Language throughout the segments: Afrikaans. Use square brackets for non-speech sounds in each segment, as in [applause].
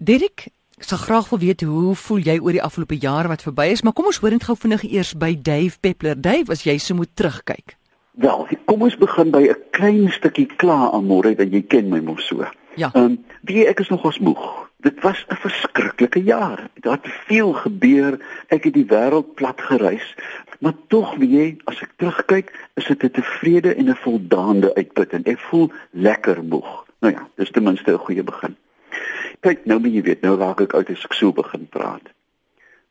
Derek, ek sal graag wil weet hoe voel jy oor die afgelope jaar wat verby is, maar kom ons hoor net gou vinnig eers by Dave Peppler. Dave, as jy so moet terugkyk. Wel, kom ons begin by 'n klein stukkie kla aan môre dat jy ken my mos so. Ja. Ehm, um, wie ek is nogals moeg. Dit was 'n verskriklike jaar. Daar het veel gebeur. Ek het die wêreld plat gereis, maar tog weet jy, as ek terugkyk, is dit 'n tevrede en 'n voldaande uitput en ek voel lekker moeg. Nou ja, dis ten minste 'n goeie begin. Kyk, nou moet jy weet, nou raak ek uit as ek so begin praat.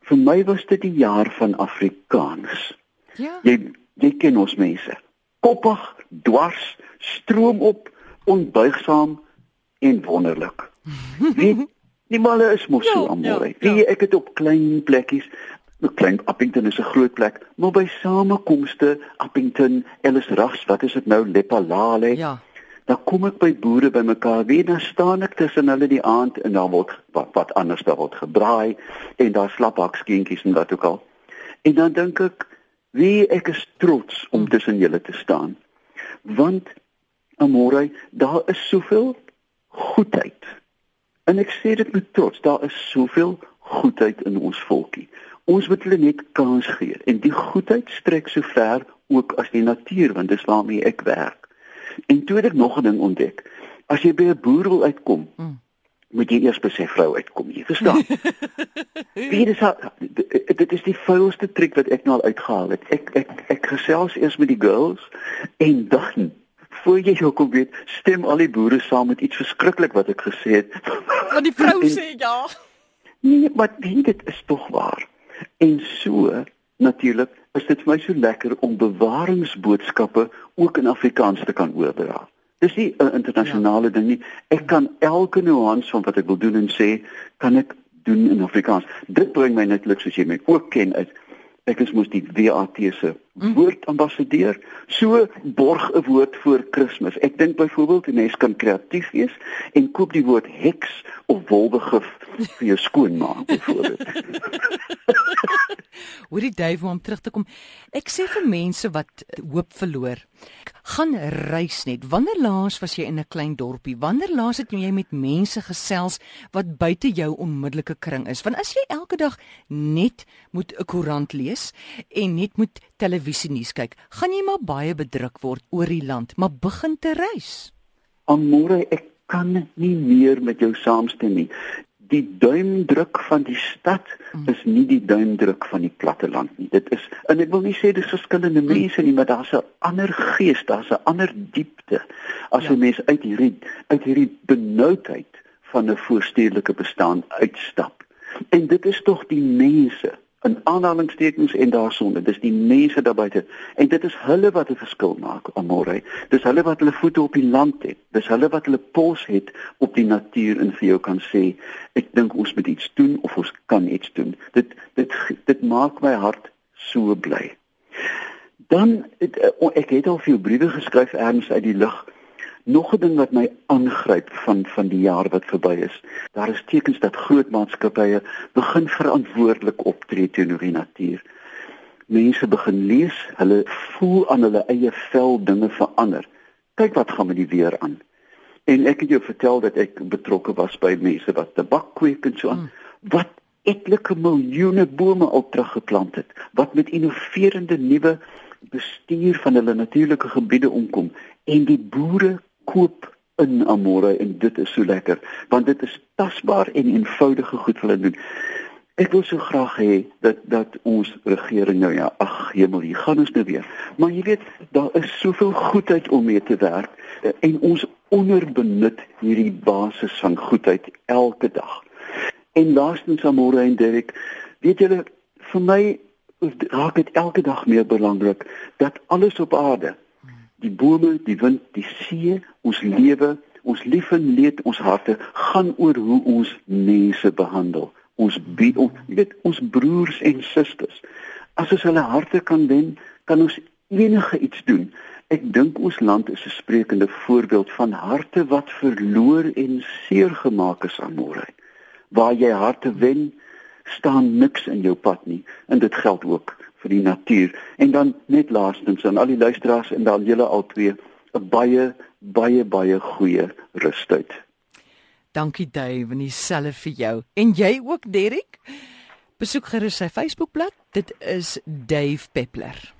Vir my was dit die jaar van Afrikaans. Ja. Jy jy ken ons mense. Koppig, dwars, stroom op, onbuigsaam en wonderlik. [laughs] Wie die malle is mos so Ja, amore. ja, ja. Wie ek het op klein plekkies Nou klein Appington is 'n groot plek, maar by samekomste Appington, Ellis Rags, wat is dit nou Lepalale? Ja. Dan kom ek by boere bymekaar, wie dan staan ek tussen hulle die aand en dan word wat wat anders daar word gebraai en daar slaphakskeentjies en wat ook al. En dan dink ek, wie ek is trots om tussen julle te staan. Want amore, daar is soveel goedheid. En ek sê dit met trots, daar is soveel goedheid in ons volkie. Ons moet hulle net kans gee en die goedheid strek so ver ook as die natuur want dis waarmee ek werk. En toe het ek nog 'n ding ontdek. As jy by 'n boer wil uitkom, Mm. moet jy eers by sy vrou uitkom, jy verstaan? [laughs] Wie dis dit is die vuilste triek wat ek nou al uitgehaal het. Ek ek ek gesels eers met die girls en dan voor jy jou kom weet, stem al die boere saam met iets verskriklik wat ek gesê het. Want die vrou [laughs] En- sê ja. Nee, maar wie dit is tog waar. En so natuurlik is dit vir my so lekker om bewaringsboodskappe ook in Afrikaans te kan oordra. Dis nie 'n internasionale ja. ding nie. Ek kan elke nuance van wat ek wil doen en sê, kan ek doen in Afrikaans. Dit bring my netlik soos jy my ook ken uit ek is mos die WAT se woordambassadeur. So borg 'n woord voor Kersfees. Ek dink byvoorbeeld mens kan kreatief wees en koop die woord heks of wolwegif vir jou skoonma byvoorbeeld. [laughs] Hoorie Dave om terug te kom. Ek sê vir mense wat hoop verloor, gaan reis net. Wanneer laas was jy in 'n klein dorpie? Wanneer laas het jy met mense gesels wat buite jou onmiddellike kring is? Want as jy elke dag net moet 'n koerant lees en net moet televisie nuus kyk, gaan jy maar baie bedruk word oor die land, maar begin te reis. Amore, ek kan nie meer met jou saamstem nie. Die duimdruk van die stad is nie die duimdruk van die platteland nie. Dit is en ek wil nie sê dis verskillende mense nie, maar daar's 'n ander gees, daar's 'n ander diepte as Ja. 'n mens uit hierdie uit hierdie benoudheid van 'n voorstedelike bestaan uitstap. En dit is tog die mense in aanhalingstekens en daarsonder. Dis die mense daar buite. En dit is hulle wat 'n verskil maak amore. Dis hulle wat hulle voete op die land het. Dis hulle wat hulle pols het op die natuur en vir jou kan sê ek dink ons moet iets doen of ons kan iets doen. Dit dit dit maak my hart so bly. Dan eh, ek het al veel briewe geskryf erns uit die lug Nog 'n ding wat my aangryp van van die jaar wat verby is. Daar is tekens dat groot maatskappye begin verantwoordelik optree teenoor die natuur. Mense begin lees, hulle voel aan hulle eie vel dinge verander. Kyk wat gaan met die weer aan. En ek het jou vertel dat ek betrokke was by mense wat tabak kweek en so aan. Mm. Wat etlike miljoene bome al teruggeplant het, wat met innoverende nuwe bestuur van hulle natuurlike gebiede omkom en die boere koop in Amore en dit is so lekker want dit is tasbaar en eenvoudige goed wat hulle doen. Ek wil so graag hê dat dat ons regering nou ja, ag hemel, hier gaan ons nou weer. Maar jy weet, daar is soveel goedheid om mee te werk eh, en ons onderbenut hierdie basis van goedheid elke dag. En laastens Amore en Derek, weet julle, vir my raak dit elke dag meer belangrik dat alles op aarde die bome, die wind, die see, ons lewe, ons lief en leed, ons harte gaan oor hoe ons mense behandel. Ons be, ons, weet, ons broers en susters. As ons hulle harte kan wen, kan ons enige iets doen. Ek dink ons land is 'n sprekende voorbeeld van harte wat verloor en seer gemaak is aan môre. Waar jy harte wen, staan niks in jou pad nie en dit geld ook vir die natuur. En dan net laastens aan al die luisteraars en dan julle al twee 'n baie baie baie goeie rustyd. Dankie Dave, en dieselfde vir jou. En jy ook, Derek? Besoek gerus sy Facebookblad. Dit is Dave Peppler.